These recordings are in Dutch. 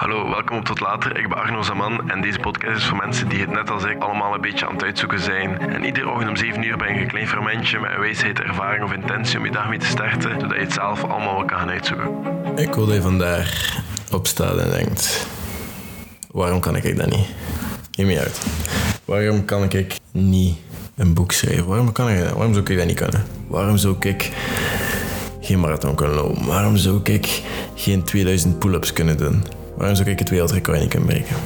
Hallo, welkom op Tot Later. Ik ben Arno Zaman en deze podcast is voor mensen die het net als ik allemaal een beetje aan het uitzoeken zijn. En iedere ochtend om 7 uur ben je een klein fermentje met een wijsheid, ervaring of intentie om je dag mee te starten, zodat je het zelf allemaal wel kan gaan uitzoeken. Ik wil dat je vandaag opstaat en denkt: waarom kan ik dat niet? Geef me uit. Waarom kan ik niet een boek schrijven? Waarom, kan ik dat? Waarom zou ik dat niet kunnen? Waarom zou ik geen marathon kunnen lopen? Waarom zou ik geen 2000 pull-ups kunnen doen? Waarom zou ik het wereldrecord niet kunnen breken?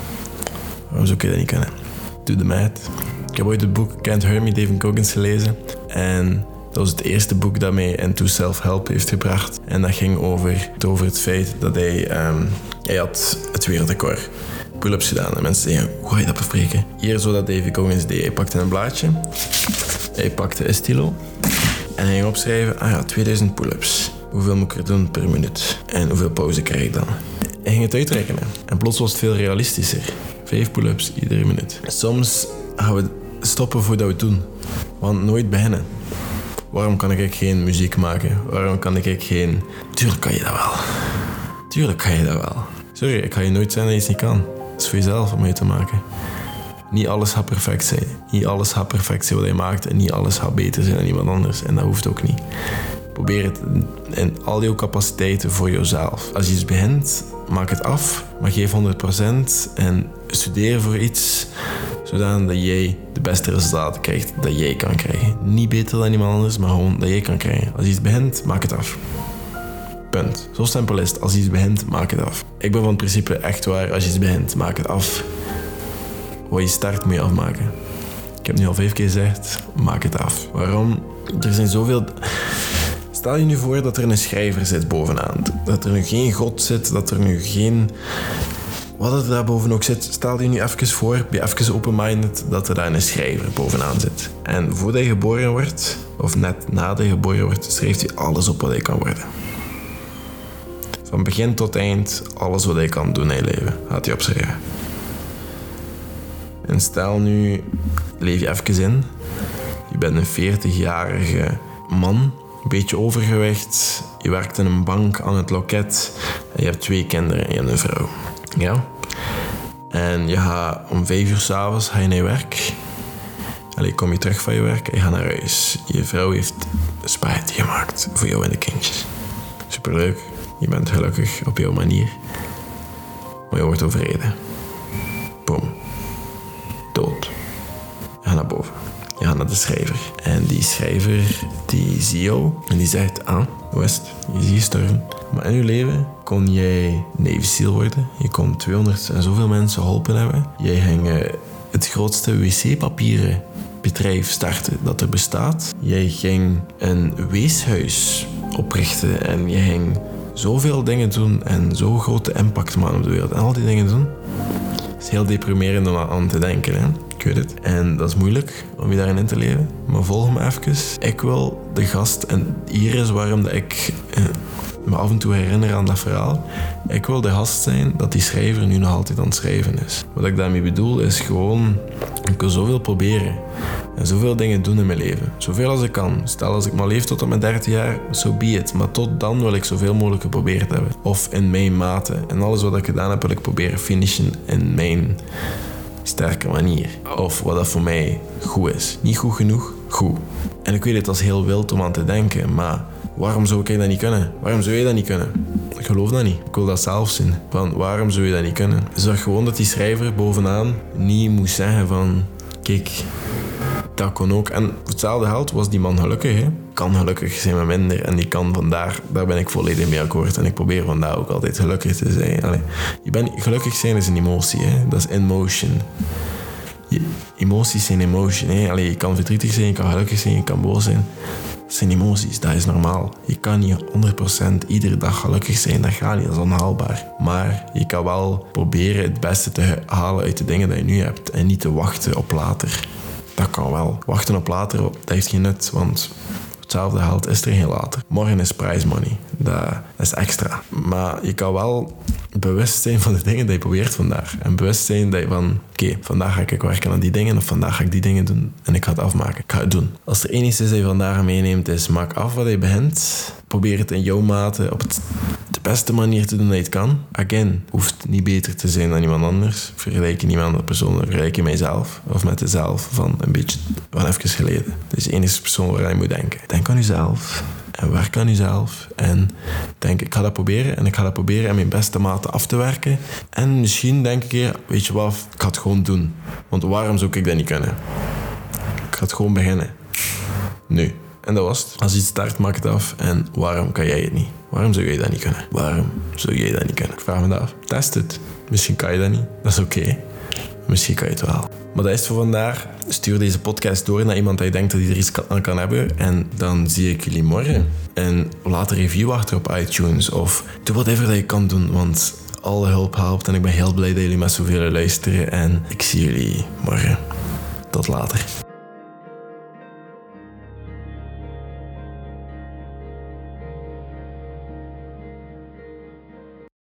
Waarom zou ik dat niet kunnen? Doe de maat. Ik heb ooit het boek Can't Me, David Goggins gelezen. En dat was het eerste boek dat mij into self-help heeft gebracht. En dat ging over, over het feit dat hij... ehm, hij had het wereldrecord pull-ups gedaan. En mensen zeggen, hoe ga je dat bespreken? Hier zo dat David Goggins deed. Hij pakte een blaadje. Hij pakte een stilo. En hij ging opschrijven, ah ja, 2000 pull-ups. Hoeveel moet ik er doen per minuut? En hoeveel pauze krijg ik dan? Hij ging het uitrekenen. En plots was het veel realistischer. Vijf pull-ups iedere minuut. Soms gaan we stoppen voordat we het doen. Want nooit beginnen. Waarom kan ik geen muziek maken? Waarom kan ik geen... Tuurlijk kan je dat wel. Tuurlijk kan je dat wel. Sorry, ik ga je nooit zeggen dat je iets niet kan. Het is voor jezelf om mee te maken. Niet alles gaat perfect zijn. Niet alles gaat perfect zijn wat je maakt. En niet alles gaat beter zijn dan iemand anders. En dat hoeft ook niet. Probeer het in al jouw capaciteiten voor jezelf. Als je iets begint, maak het af. Maar geef 100% en studeer voor iets zodat jij de beste resultaten krijgt dat jij kan krijgen. Niet beter dan iemand anders, maar gewoon dat jij kan krijgen. Als iets begint, maak het af. Punt. Zo simpel is het. Als iets begint, maak het af. Ik ben van het principe echt waar, als je iets begint, maak het af. Wat je start moet je afmaken. Ik heb nu al vijf keer gezegd, maak het af. Waarom? Er zijn zoveel... Stel je nu voor dat er een schrijver zit bovenaan. Dat er nu geen god zit, dat er nu geen... Wat er daar boven ook zit, stel je nu even voor, ben even open-minded, dat er daar een schrijver bovenaan zit. En voordat je geboren wordt, of net nadat je geboren wordt, schrijft hij alles op wat hij kan worden. Van begin tot eind, alles wat hij kan doen in je leven, gaat hij opschrijven. En stel nu, leef je even in. Je bent een 40-jarige man, een beetje overgewicht. Je werkt in een bank aan het loket. En je hebt twee kinderen en je een vrouw. Ja? En je gaat om vijf uur s'avonds naar je werk. Allee, kom je terug van je werk en je gaat naar huis. Je vrouw heeft spaghetti gemaakt voor jou en de kindjes. Superleuk. Je bent gelukkig op jouw manier. Maar je wordt overreden. Boom. Dood. Je gaat naar de schrijver. En die schrijver, die jou en die zegt, ah, het? Je ziet sterven. Maar in je leven kon jij Navy SEAL worden. Je kon 200 en zoveel mensen geholpen hebben. Jij ging eh, het grootste wc-papieren bedrijf starten dat er bestaat. Jij ging een weeshuis oprichten en je ging zoveel dingen doen en zo grote impact maken op de wereld. En al die dingen doen. Het is heel deprimerend om aan te denken, hè? Ik weet het. En dat is moeilijk om je daarin in te leven. Maar volg me even. Ik wil de gast, en hier is waarom dat ik eh, me af en toe herinner aan dat verhaal. Ik wil de gast zijn dat die schrijver nu nog altijd aan het schrijven is. Wat ik daarmee bedoel is gewoon, ik wil zoveel proberen. En zoveel dingen doen in mijn leven. Zoveel als ik kan. Stel als ik maar leef tot op mijn 30 jaar, so be it. Maar tot dan wil ik zoveel mogelijk geprobeerd hebben. Of in mijn mate. En alles wat ik gedaan heb, wil ik proberen finishen in mijn sterke manier. Of wat dat voor mij goed is. Niet goed genoeg, goed. En ik weet het, is heel wild om aan te denken, maar waarom zou ik dat niet kunnen? Waarom zou je dat niet kunnen? Ik geloof dat niet. Ik wil dat zelf zien. Van waarom zou je dat niet kunnen? Zorg gewoon dat die schrijver bovenaan niet moet zeggen van... Kijk, dat kon ook. En hetzelfde geld was die man gelukkig. Hè? Kan gelukkig zijn met minder. En die kan vandaar, daar ben ik volledig mee akkoord. En ik probeer vandaar ook altijd gelukkig te zijn. Je bent, gelukkig zijn is een emotie. Hè? Dat is in motion. Je, emoties zijn emotion. Hè? Allee, je kan verdrietig zijn, je kan gelukkig zijn, je kan boos zijn. Dat zijn emoties, dat is normaal. Je kan niet 100% iedere dag gelukkig zijn, dat gaat niet, dat is onhaalbaar. Maar je kan wel proberen het beste te halen uit de dingen die je nu hebt. En niet te wachten op later. Dat kan wel. Wachten op later, dat heeft geen nut, want hetzelfde geld is er geen later. Morgen is prize money. Dat, is extra. Maar je kan wel bewust zijn van de dingen die je probeert vandaag. En bewust zijn dat je van, oké, vandaag ga ik werken aan die dingen of vandaag ga ik die dingen doen en ik ga het afmaken. Ik ga het doen. Als er iets is dat je vandaag meeneemt, is maak af wat je begint. Probeer het in jouw mate op het, beste manier te doen dat je het kan. Again, hoeft niet beter te zijn dan iemand anders. Vergelijk niet met andere personen, vergelijk je mijzelf. Of met jezelf van een beetje van even geleden. Dat is de enige persoon waar je moet denken. Denk aan jezelf. En werk aan jezelf. En denk, ik ga dat proberen. En ik ga dat proberen in mijn beste mate af te werken. En misschien denk ik, weet je wat, ik ga het gewoon doen. Want waarom zou ik dat niet kunnen? Ik ga het gewoon beginnen. Nu. En dat was het. Als iets start, maak het af. En waarom kan jij het niet? Waarom zou jij dat niet kunnen? Waarom zou jij dat niet kunnen? Ik vraag me dat af. Test het. Misschien kan je dat niet. Dat is oké. Misschien kan je het wel. Maar dat is voor vandaag. Stuur deze podcast door naar iemand je denkt dat hij er iets aan kan hebben. En dan zie ik jullie morgen. En laat een review achter op iTunes. Of doe whatever dat je kan doen. Want alle hulp helpt. En ik ben heel blij dat jullie met zoveel luisteren. En ik zie jullie morgen. Tot later.